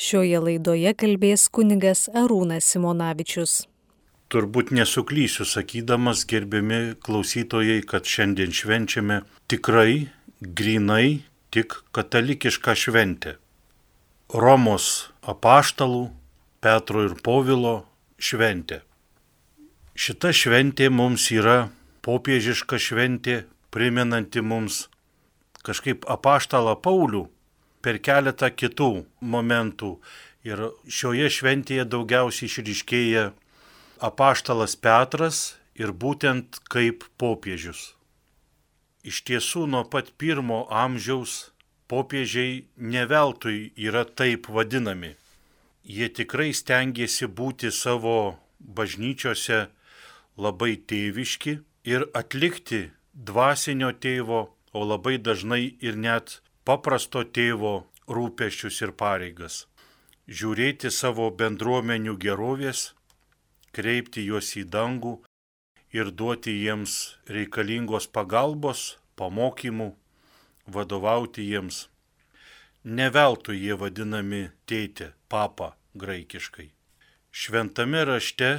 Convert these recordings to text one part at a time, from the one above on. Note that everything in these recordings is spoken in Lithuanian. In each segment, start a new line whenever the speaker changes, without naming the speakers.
Šioje laidoje kalbės kunigas Arūnas Simonavičius.
Turbūt nesuklysiu sakydamas, gerbiami klausytojai, kad šiandien švenčiame tikrai, grinai, tik katalikišką šventę. Romos apaštalų, Petro ir Povilo šventė. Šita šventė mums yra popiežiška šventė, primenanti mums kažkaip apaštalą Paulių per keletą kitų momentų. Ir šioje šventėje daugiausiai išryškėja apaštalas Petras ir būtent kaip popiežius. Iš tiesų nuo pat pirmo amžiaus popiežiai neveltui yra taip vadinami. Jie tikrai stengiasi būti savo bažnyčiose labai tėviški ir atlikti dvasinio tėvo, o labai dažnai ir net paprasto tėvo rūpeščius ir pareigas, žiūrėti savo bendruomenių gerovės, kreipti juos į dangų ir duoti jiems reikalingos pagalbos, pamokymų, vadovauti jiems. Neveltui jie vadinami tėtė, papa graikiškai. Šventame rašte,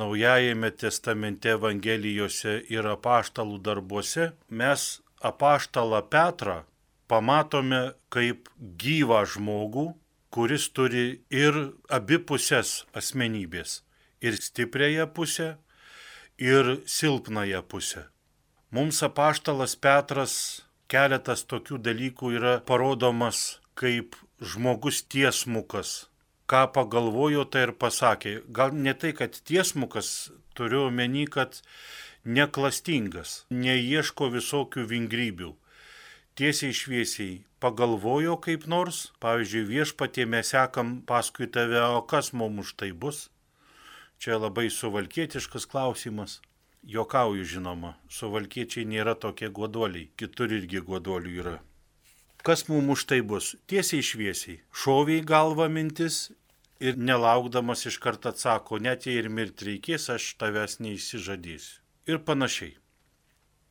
Naujajame testamente Evangelijose ir apaštalų darbuose mes apaštalą Petrą pamatome kaip gyvą žmogų, kuris turi ir abipusės asmenybės - ir stipriąją pusę, ir silpnąją pusę. Mums apaštalas Petras keletas tokių dalykų yra parodomas kaip žmogus tiesmukas. Ką pagalvojo, tai ir pasakė. Gal ne tai, kad tiesmukas, turiu omeny, kad neklastingas, neieško visokių vingrybių tiesiai šviesiai pagalvojo kaip nors, pavyzdžiui, viešpatie mes sekam paskui tave, o kas mums už tai bus? Čia labai suvalkietiškas klausimas. Jokauju žinoma, suvalkiečiai nėra tokie godoliai, kitur irgi godolių yra. Kas mums už tai bus? Tiesiai šviesiai. Šoviai galva mintis ir nelaukdamas iš karto atsako, net jei ir mirti reikės, aš tavęs neįsižadėsiu. Ir panašiai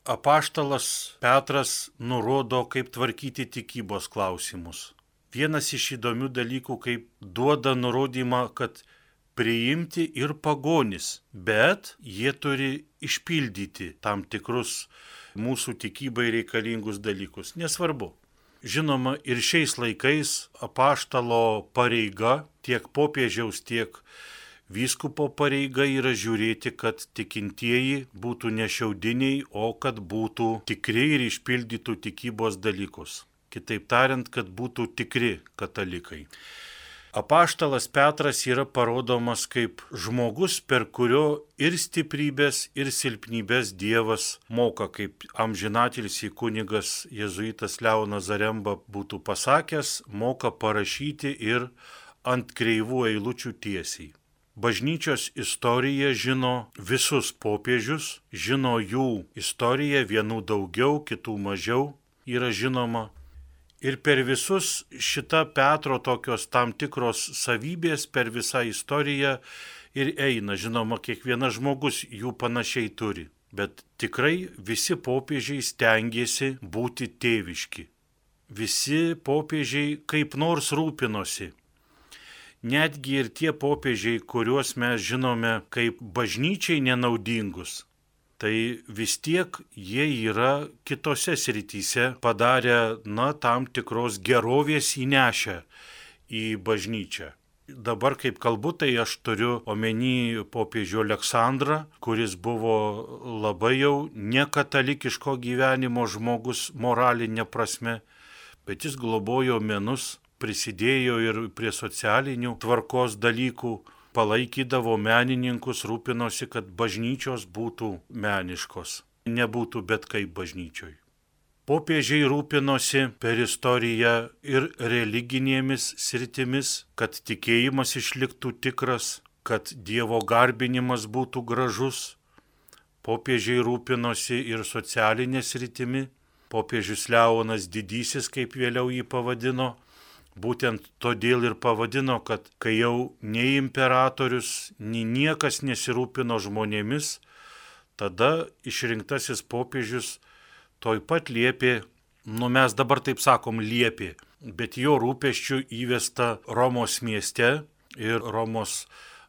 apaštalas Petras nurodo, kaip tvarkyti tikybos klausimus. Vienas iš įdomių dalykų, kaip duoda nurodymą, kad priimti ir pagonis, bet jie turi išpildyti tam tikrus mūsų tikybai reikalingus dalykus. Nesvarbu. Žinoma, ir šiais laikais apaštalo pareiga tiek popiežiaus, tiek Vyskupo pareiga yra žiūrėti, kad tikintieji būtų ne šiaudiniai, o kad būtų tikri ir išpildytų tikybos dalykus. Kitaip tariant, kad būtų tikri katalikai. Apaštalas Petras yra parodomas kaip žmogus, per kurio ir stiprybės, ir silpnybės Dievas moka, kaip amžinatilis į kunigas jėzuitas Leonas Zaremba būtų pasakęs, moka parašyti ir ant kreivų eilučių tiesiai. Bažnyčios istorija žino visus popiežius, žino jų istoriją, vienų daugiau, kitų mažiau yra žinoma. Ir per visus šita Petro tokios tam tikros savybės per visą istoriją ir eina. Žinoma, kiekvienas žmogus jų panašiai turi. Bet tikrai visi popiežiai stengiasi būti tėviški. Visi popiežiai kaip nors rūpinosi netgi ir tie popiežiai, kuriuos mes žinome kaip bažnyčiai nenaudingus, tai vis tiek jie yra kitose srityse padarę, na, tam tikros gerovės įnešę į bažnyčią. Dabar kaip kalbu, tai aš turiu omeny popiežių Aleksandrą, kuris buvo labai jau nekatalikiško gyvenimo žmogus moralinė prasme, bet jis globojo menus prisidėjo ir prie socialinių tvarkos dalykų, palaikydavo menininkus, rūpinosi, kad bažnyčios būtų meniškos, nebūtų bet kaip bažnyčioj. Popiežiai rūpinosi per istoriją ir religinėmis sritimis, kad tikėjimas išliktų tikras, kad Dievo garbinimas būtų gražus. Popiežiai rūpinosi ir socialinė sritimi. Popiežius Leonas Didysis, kaip vėliau jį pavadino, Būtent todėl ir pavadino, kad kai jau nei imperatorius, nei niekas nesirūpino žmonėmis, tada išrinktasis popiežius toj pat liepė, nu mes dabar taip sakom, liepė, bet jo rūpeščių įvesta Romos mieste ir Romos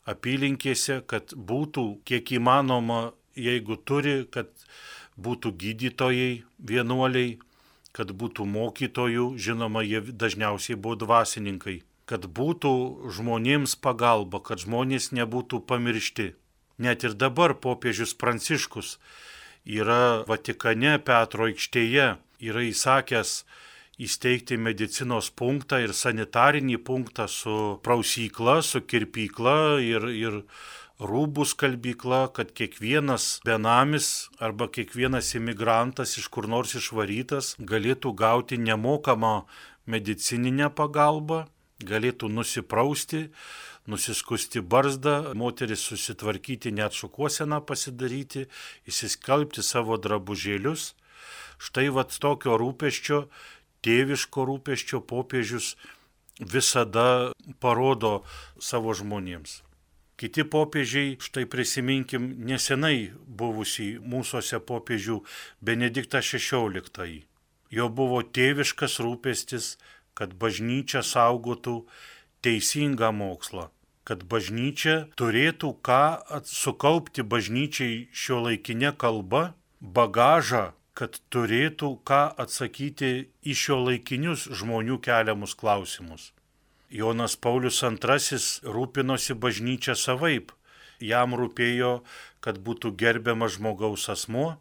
apylinkėse, kad būtų kiek įmanoma, jeigu turi, kad būtų gydytojai, vienuoliai, kad būtų mokytojų, žinoma, jie dažniausiai buvo dvasininkai, kad būtų žmonėms pagalba, kad žmonės nebūtų pamiršti. Net ir dabar popiežius Pranciškus yra Vatikane Petro aikštėje, yra įsakęs įsteigti medicinos punktą ir sanitarinį punktą su prausykla, su kirpykla ir, ir rūbų skalbykla, kad kiekvienas benamis arba kiekvienas imigrantas iš kur nors išvarytas galėtų gauti nemokamą medicininę pagalbą, galėtų nusiprausti, nusiskusti barzdą, moteris susitvarkyti net šukuoseną pasidaryti, įsiskalbti savo drabužėlius. Štai vad tokio rūpeščio tėviško rūpeščio popiežius visada parodo savo žmonėms. Kiti popiežiai, štai prisiminkim nesenai buvusį mūsųse popiežių Benediktą XVI. Jo buvo tėviškas rūpestis, kad bažnyčia saugotų teisingą mokslą, kad bažnyčia turėtų ką sukaupti bažnyčiai šio laikinė kalba, bagažą kad turėtų ką atsakyti į šio laikinius žmonių keliamus klausimus. Jonas Paulius II rūpinosi bažnyčia savaip. Jam rūpėjo, kad būtų gerbiamas žmogaus asmuo,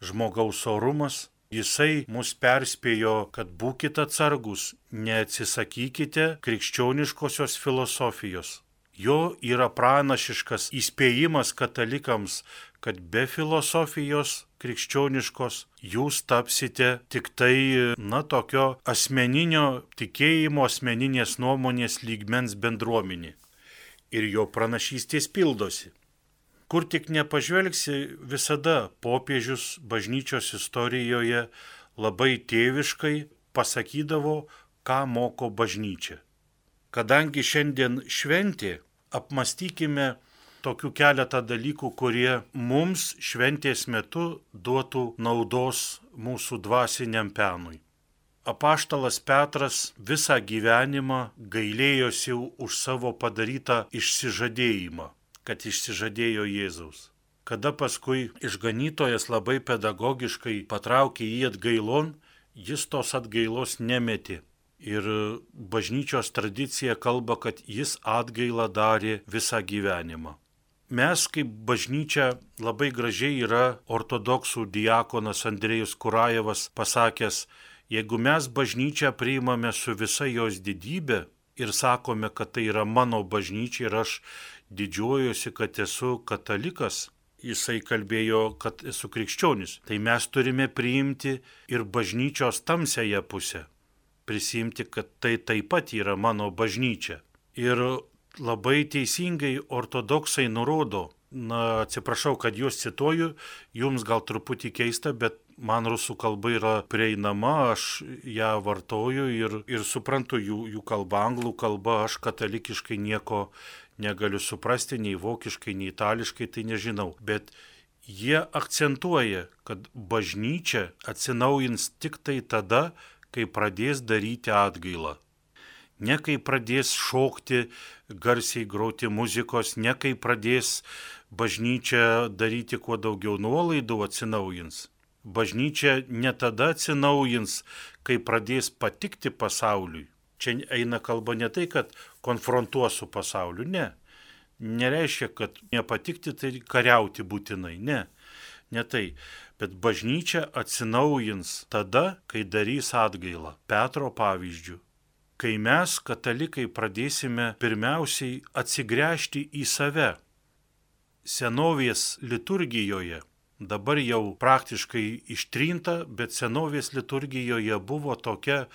žmogaus orumas. Jisai mus perspėjo, kad būkite atsargus, neatsisakykite krikščioniškosios filosofijos. Jo yra pranašiškas įspėjimas katalikams, kad be filosofijos krikščioniškos, jūs tapsite tik tai, na, tokio asmeninio tikėjimo, asmeninės nuomonės lygmens bendruomenė. Ir jo pranašystės pildosi. Kur tik nepažvelgsi, visada popiežius bažnyčios istorijoje labai tėviškai pasakydavo, ką moko bažnyčia. Kadangi šiandien šventė, apmastykime tokių keletą dalykų, kurie mums šventės metu duotų naudos mūsų dvasiniam penui. Apaštalas Petras visą gyvenimą gailėjosi už savo padarytą išsižadėjimą, kad išsižadėjo Jėzaus. Kada paskui išganytojas labai pedagogiškai patraukė jį atgailon, jis tos atgailos nemetė. Ir bažnyčios tradicija kalba, kad jis atgailą darė visą gyvenimą. Mes kaip bažnyčia labai gražiai yra ortodoksų diakonas Andrėjus Kurajevas pasakęs, jeigu mes bažnyčią priimame su visa jos didybė ir sakome, kad tai yra mano bažnyčia ir aš didžiuojuosi, kad esu katalikas, jisai kalbėjo, kad esu krikščionis, tai mes turime priimti ir bažnyčios tamsėje pusę. Prisimti, kad tai taip pat yra mano bažnyčia. Ir labai teisingai ortodoksai nurodo, na atsiprašau, kad juos cituoju, jums gal truputį keista, bet man rusų kalba yra prieinama, aš ją vartoju ir, ir suprantu jų, jų kalbą, anglų kalba, aš katalikiškai nieko negaliu suprasti, nei vokiškai, nei itališkai, tai nežinau. Bet jie akcentuoja, kad bažnyčia atsinaujins tik tai tada, kai pradės daryti atgailą ne kai pradės šokti, garsiai groti muzikos, ne kai pradės bažnyčia daryti kuo daugiau nuolaidų atsinaujins. Bažnyčia ne tada atsinaujins, kai pradės patikti pasauliui. Čia eina kalba ne tai, kad konfrontuos su pasauliu, ne. Nereiškia, kad nepatikti tai kariauti būtinai, ne. Ne tai. Bet bažnyčia atsinaujins tada, kai darys atgailą. Petro pavyzdžių kai mes, katalikai, pradėsime pirmiausiai atsigręžti į save. Senovės liturgijoje, dabar jau praktiškai ištrinta, bet senovės liturgijoje buvo tokia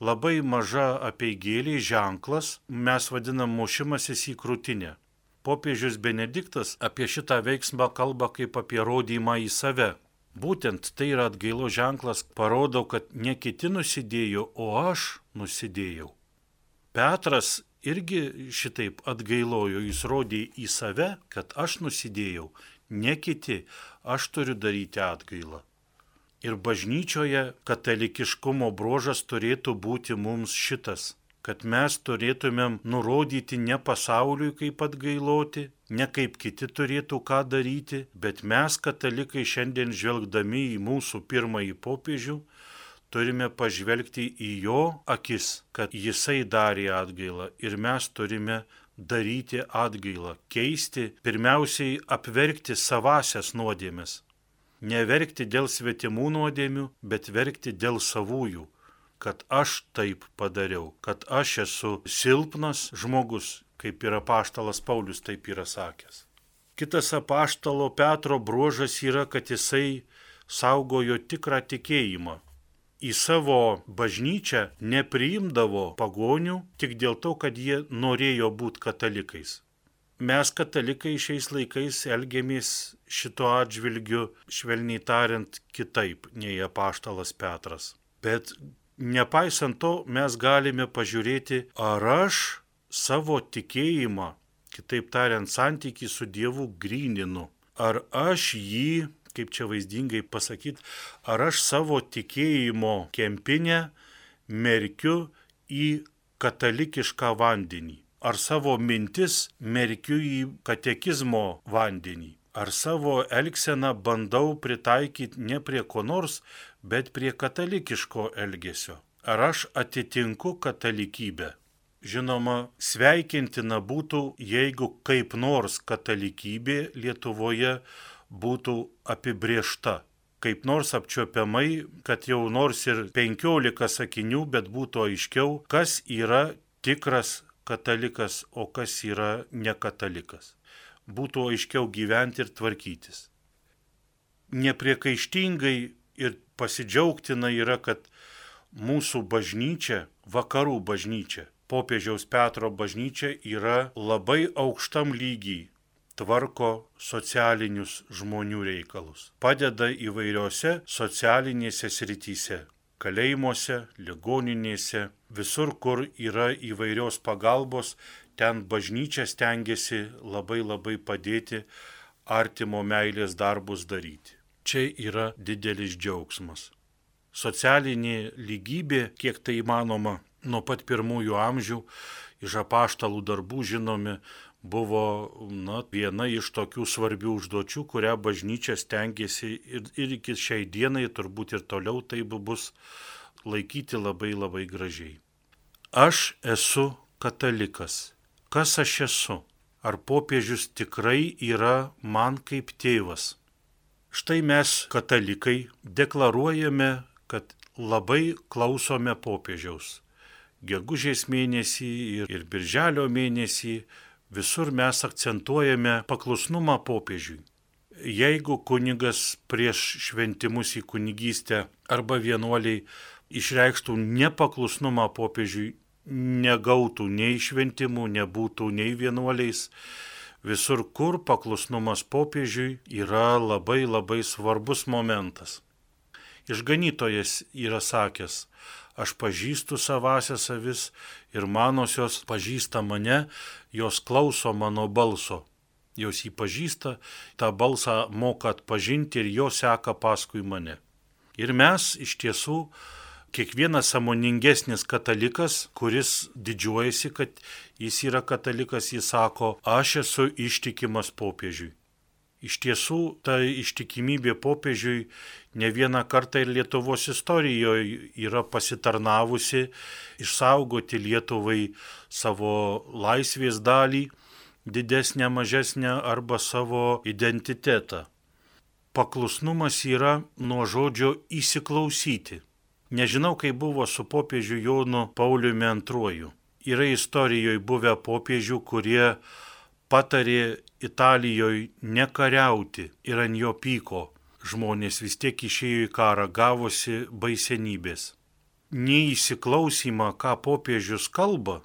labai maža apieigėlė ženklas, mes vadinam mušimasis į krūtinę. Popiežius Benediktas apie šitą veiksmą kalba kaip apie rodymą į save. Būtent tai yra atgailo ženklas, parodo, kad ne kiti nusidėjo, o aš nusidėjau. Petras irgi šitaip atgailojo, jis rodė į save, kad aš nusidėjau, ne kiti, aš turiu daryti atgailą. Ir bažnyčioje katalikiškumo brožas turėtų būti mums šitas kad mes turėtumėm nurodyti ne pasauliui kaip atgailoti, ne kaip kiti turėtų ką daryti, bet mes katalikai šiandien žvelgdami į mūsų pirmąjį popiežių, turime pažvelgti į jo akis, kad jisai darė atgailą ir mes turime daryti atgailą, keisti, pirmiausiai apverkti savasias nuodėmes. Neverkti dėl svetimų nuodėmių, bet verkti dėl savųjų, kad aš taip padariau, kad aš esu silpnas žmogus, kaip yra paštalas Paulius taip yra sakęs. Kitas apaštalo Petro bruožas yra, kad jisai saugojo tikrą tikėjimą. Į savo bažnyčią nepriimdavo pagonių tik dėl to, kad jie norėjo būti katalikais. Mes katalikai šiais laikais elgiamės šito atžvilgiu, švelniai tariant, kitaip nei apaštalas Petras. Bet nepaisant to mes galime pažiūrėti, ar aš savo tikėjimą, kitaip tariant, santykį su Dievu gryninu, ar aš jį, kaip čia vaizdingai pasakyti, ar aš savo tikėjimo kempinę merkiu į katalikišką vandenį, ar savo mintis merkiu į katekizmo vandenį ar savo elgseną bandau pritaikyti ne prie ko nors, bet prie katalikiško elgesio. Ar aš atitinku katalikybę? Žinoma, sveikintina būtų, jeigu kaip nors katalikybė Lietuvoje būtų apibriešta. Kaip nors apčiopiamai, kad jau nors ir penkiolika sakinių, bet būtų aiškiau, kas yra tikras katalikas, o kas yra nekatalikas būtų aiškiau gyventi ir tvarkytis. Nepriekaištingai ir pasidžiaugtina yra, kad mūsų bažnyčia, vakarų bažnyčia, popiežiaus Petro bažnyčia yra labai aukštam lygiai tvarko socialinius žmonių reikalus. Padeda įvairiose socialinėse srityse - kalėjimuose, ligoninėse, visur, kur yra įvairios pagalbos, ten bažnyčia stengiasi labai labai padėti artimo meilės darbus daryti. Čia yra didelis džiaugsmas. Socialinė lygybė, kiek tai įmanoma, nuo pat pirmųjų amžių iš apaštalų darbų žinomi, buvo na, viena iš tokių svarbių užduočių, kurią bažnyčia stengiasi ir, ir iki šiai dienai, turbūt ir toliau tai bus laikyti labai labai gražiai. Aš esu katalikas kas aš esu, ar popiežius tikrai yra man kaip tėvas. Štai mes, katalikai, deklaruojame, kad labai klausome popiežiaus. Gegužės mėnesį ir, ir birželio mėnesį visur mes akcentuojame paklusnumą popiežiui. Jeigu kunigas prieš šventimus į kunigystę arba vienuoliai išreikštų nepaklusnumą popiežiui, negautų nei šventimų, nebūtų nei vienuoliais. Visur, kur paklusnumas popiežiui yra labai labai svarbus momentas. Išganytojas yra sakęs, aš pažįstu savasias avis ir manosios pažįsta mane, jos klauso mano balso. Jos jį pažįsta, tą balsą moka atpažinti ir jo seka paskui mane. Ir mes iš tiesų kiekvienas samoningesnis katalikas, kuris didžiuojasi, kad jis yra katalikas, jis sako, aš esu ištikimas popiežiui. Iš tiesų, ta ištikimybė popiežiui ne vieną kartą ir Lietuvos istorijoje yra pasitarnavusi išsaugoti Lietuvai savo laisvės dalį, didesnę, mažesnę arba savo identitetą. Paklusnumas yra nuo žodžio įsiklausyti. Nežinau, kaip buvo su popiežiu Jonu Pauliumi II. Yra istorijoje buvę popiežių, kurie patarė Italijoje nekariauti ir ant jo pyko. Žmonės vis tiek išėjo į karą, gavosi baisenybės. Neįsiklausymą, ką popiežius kalba,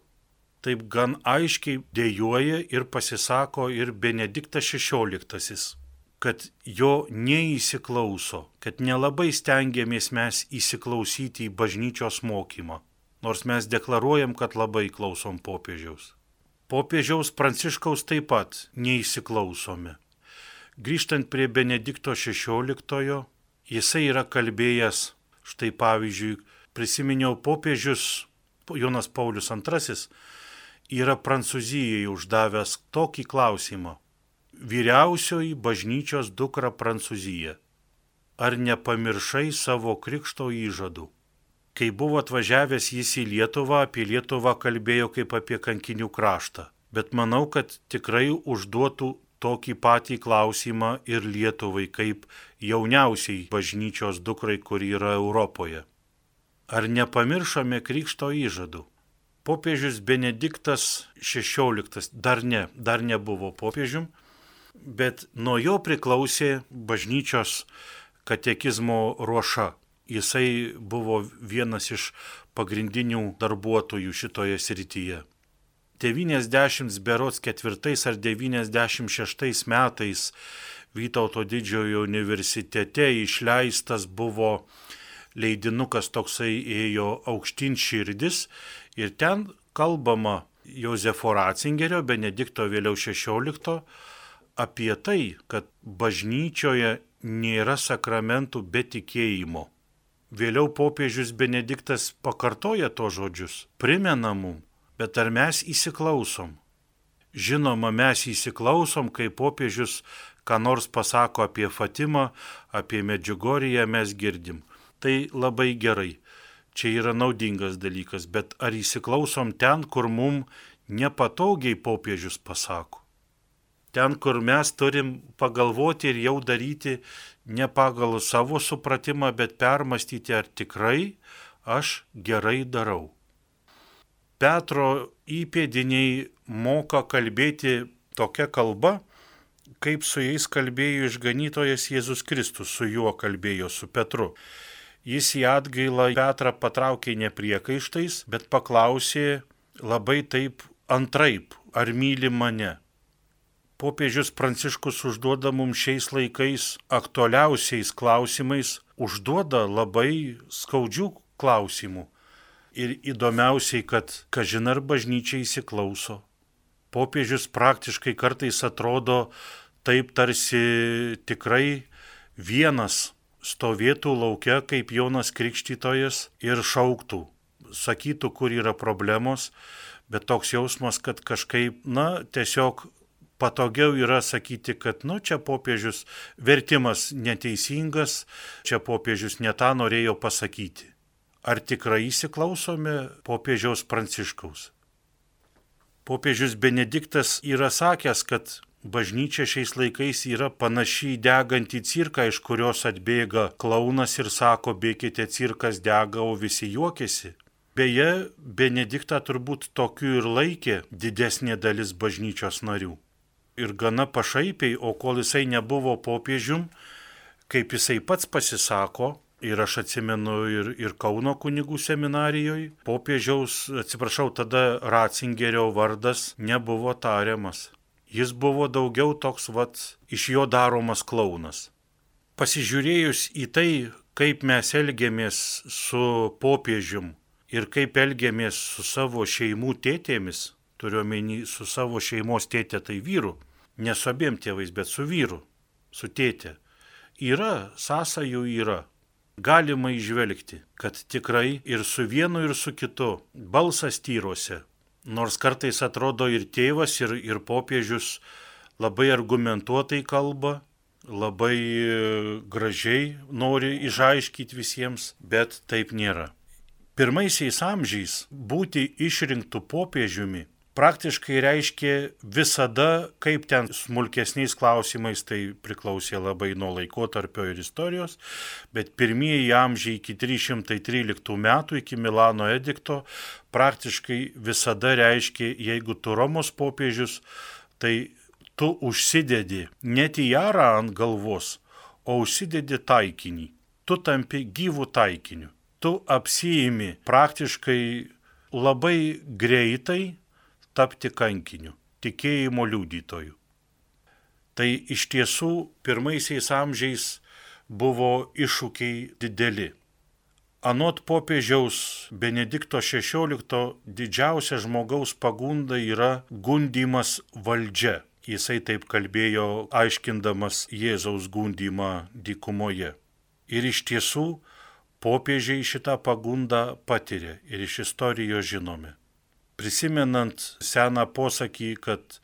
taip gan aiškiai dėjoja ir pasisako ir Benediktas XVI kad jo neįsiklauso, kad nelabai stengiamės mes įsiklausyti į bažnyčios mokymą, nors mes deklaruojam, kad labai klausom popiežiaus. Popiežiaus Pranciškaus taip pat neįsiklausome. Grįžtant prie Benedikto XVI, Jisai yra kalbėjęs, štai pavyzdžiui, prisiminiau popiežius Jonas Paulius II yra Prancūzijai uždavęs tokį klausimą. Vyriausioji bažnyčios dukra Prancūzija. Ar nepamiršai savo krikšto įžadų? Kai buvo atvažiavęs jis į Lietuvą, apie Lietuvą kalbėjo kaip apie kankinių kraštą. Bet manau, kad tikrai užduotų tokį patį klausimą ir Lietuvai kaip jauniausiai bažnyčios dukrai, kur yra Europoje. Ar nepamiršome krikšto įžadų? Popiežius Benediktas XVI dar ne, dar nebuvo popiežium, bet nuo jo priklausė bažnyčios katekizmo ruoša. Jisai buvo vienas iš pagrindinių darbuotojų šitoje srityje. 90 berots ketvirtais ar 96 metais Vytauto didžiojo universitete išleistas buvo leidinukas toksai ėjo aukštin širdis ir ten kalbama Jozefo Ratzingerio, Benedikto vėliau 16, apie tai, kad bažnyčioje nėra sakramentų be tikėjimo. Vėliau popiežius Benediktas pakartoja to žodžius, primena mum, bet ar mes įsiklausom? Žinoma, mes įsiklausom, kai popiežius ką nors pasako apie Fatimą, apie Medžiugoriją, mes girdim tai labai gerai. Čia yra naudingas dalykas, bet ar įsiklausom ten, kur mum nepatogiai popiežius pasako? Ten, kur mes turim pagalvoti ir jau daryti ne pagal savo supratimą, bet permastyti, ar tikrai aš gerai darau. Petro įpėdiniai moka kalbėti tokia kalba, kaip su jais kalbėjo išganytojas Jėzus Kristus, su juo kalbėjo su Petru. Jis į atgailą Petrą patraukė nepriekaištais, bet paklausė labai taip antraip, ar myli mane. Popiežius Pranciškus užduoda mums šiais laikais aktualiausiais klausimais, užduoda labai skaudžių klausimų. Ir įdomiausiai, kad kažin ar bažnyčia įsiklauso. Popiežius praktiškai kartais atrodo taip tarsi tikrai vienas stovėtų laukia kaip Jonas Krikštytojas ir šauktų, sakytų, kur yra problemos, bet toks jausmas, kad kažkaip, na, tiesiog patogiau yra sakyti, kad, nu, čia popiežius vertimas neteisingas, čia popiežius netą norėjo pasakyti. Ar tikrai įsiklausome popiežiaus pranciškaus? Popiežius Benediktas yra sakęs, kad Bažnyčia šiais laikais yra panaši į degantį cirką, iš kurios atbėga klaunas ir sako, bėkite cirkas dega, o visi juokiasi. Beje, Benediktą turbūt tokiu ir laikė didesnė dalis bažnyčios narių. Ir gana pašaipiai, o kol jisai nebuvo popiežium, kaip jisai pats pasisako, ir aš atsimenu ir, ir Kauno kunigų seminarijoje, popiežiaus, atsiprašau, tada Ratzingerio vardas nebuvo tariamas. Jis buvo daugiau toks vat iš jo daromas klaunas. Pasižiūrėjus į tai, kaip mes elgiamės su popiežium ir kaip elgiamės su savo šeimų tėtėmis, turiuomenį su savo šeimos tėtė tai vyru, ne su abiem tėvais, bet su vyru, su tėtė, yra, sąsajų yra. Galima išvelgti, kad tikrai ir su vienu, ir su kitu balsas tyruose, nors kartais atrodo ir tėvas, ir, ir popiežius labai argumentuotai kalba, labai e, gražiai nori išaiškyti visiems, bet taip nėra. Pirmaisiais amžiais būti išrinktų popiežiumi praktiškai reiškia visada, kaip ten smulkesniais klausimais, tai priklausė labai nuo laikotarpio ir istorijos, bet pirmieji amžiai iki 313 metų, iki Milano edikto, praktiškai visada reiškia, jeigu tu Romos popiežius, tai tu užsidedi ne tijarą ant galvos, o užsidedi taikinį. Tu tampi gyvų taikiniu. Tu apsijimi praktiškai labai greitai tapti kankiniu, tikėjimo liudytoju. Tai iš tiesų pirmaisiais amžiais buvo iššūkiai dideli. Anot popiežiaus Benedikto XVI didžiausia žmogaus pagunda yra gundimas valdžia. Jisai taip kalbėjo aiškindamas Jėzaus gundimą dykumoje. Ir iš tiesų popiežiai šitą pagundą patiria ir iš istorijos žinome. Prisimenant seną posakį, kad,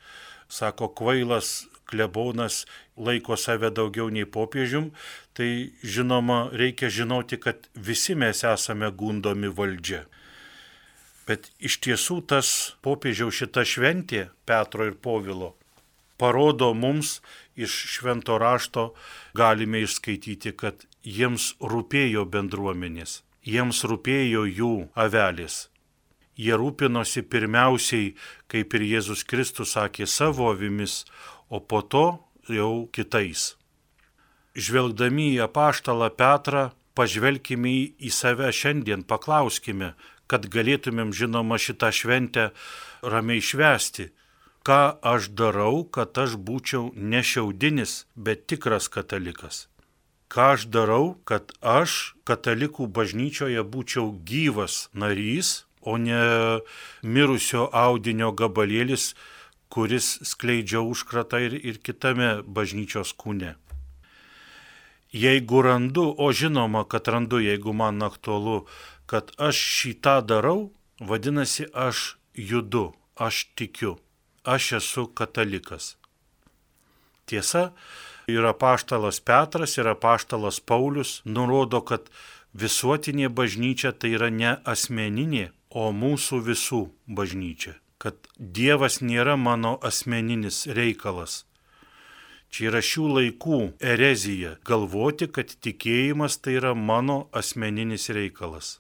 sako, kvailas klebonas laiko save daugiau nei popiežium, tai žinoma reikia žinoti, kad visi mes esame gundomi valdžia. Bet iš tiesų tas popiežiaus šita šventė Petro ir Povilo parodo mums iš švento rašto, galime išskaityti, kad jiems rūpėjo bendruomenės, jiems rūpėjo jų avelis. Jie rūpinosi pirmiausiai, kaip ir Jėzus Kristus sakė, savo avimis, o po to jau kitais. Žvelgdami į apaštalą Petrą, pažvelkime į save šiandien, paklauskime, kad galėtumėm žinoma šitą šventę ramiai švesti ką aš darau, kad aš būčiau ne šiaudinis, bet tikras katalikas. Ką aš darau, kad aš katalikų bažnyčioje būčiau gyvas narys, o ne mirusio audinio gabalėlis, kuris skleidžia užkratą ir, ir kitame bažnyčios kūne. Jeigu randu, o žinoma, kad randu, jeigu man aktualu, kad aš šitą darau, vadinasi, aš judu, aš tikiu aš esu katalikas. Tiesa, yra paštalas Petras, yra paštalas Paulius, nurodo, kad visuotinė bažnyčia tai yra ne asmeninė, o mūsų visų bažnyčia. Kad Dievas nėra mano asmeninis reikalas. Čia yra šių laikų erezija galvoti, kad tikėjimas tai yra mano asmeninis reikalas.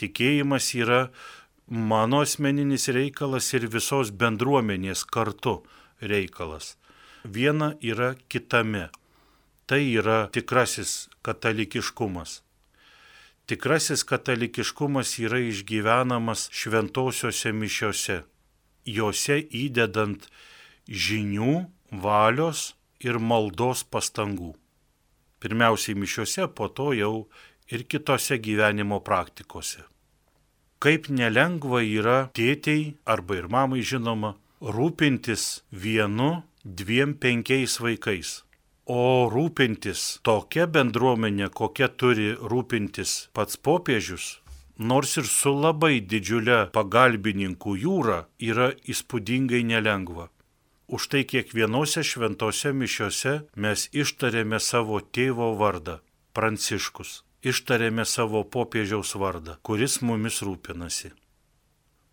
Tikėjimas yra mano asmeninis reikalas ir visos bendruomenės kartu reikalas. Viena yra kitame. Tai yra tikrasis katalikiškumas. Tikrasis katalikiškumas yra išgyvenamas šventosiuose mišiuose, juose įdedant žinių, valios ir maldos pastangų. Pirmiausiai mišiuose, po to jau ir kitose gyvenimo praktikose kaip nelengva yra tėtei arba ir mamai žinoma rūpintis vienu, dviem, penkiais vaikais. O rūpintis tokia bendruomenė, kokia turi rūpintis pats popiežius, nors ir su labai didžiulė pagalbininkų jūra, yra įspūdingai nelengva. Už tai kiekvienose šventose mišiose mes ištarėme savo tėvo vardą - Pranciškus ištarėme savo popiežiaus vardą, kuris mumis rūpinasi.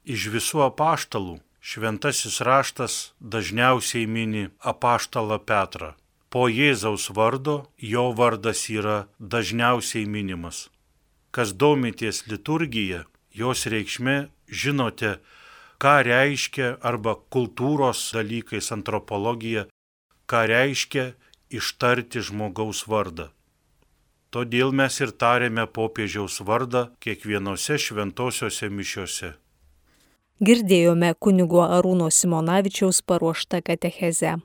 Iš visų apaštalų šventasis raštas dažniausiai mini apaštalą Petrą. Po Jėzaus vardo jo vardas yra dažniausiai minimas. Kas domitės liturgija, jos reikšmė žinote, ką reiškia arba kultūros dalykais antropologija, ką reiškia ištarti žmogaus vardą. Todėl mes ir tarėme popiežiaus vardą kiekvienose šventosiuose mišiuose.
Girdėjome kunigo Arūno Simonavičiaus paruoštą katechezę.